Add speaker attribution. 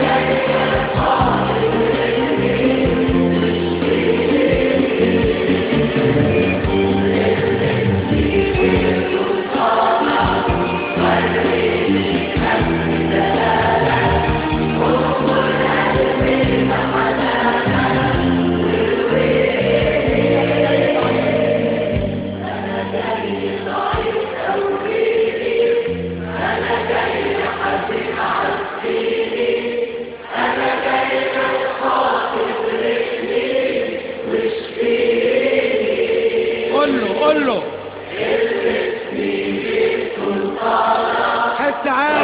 Speaker 1: Thank you. قول له. حس عالي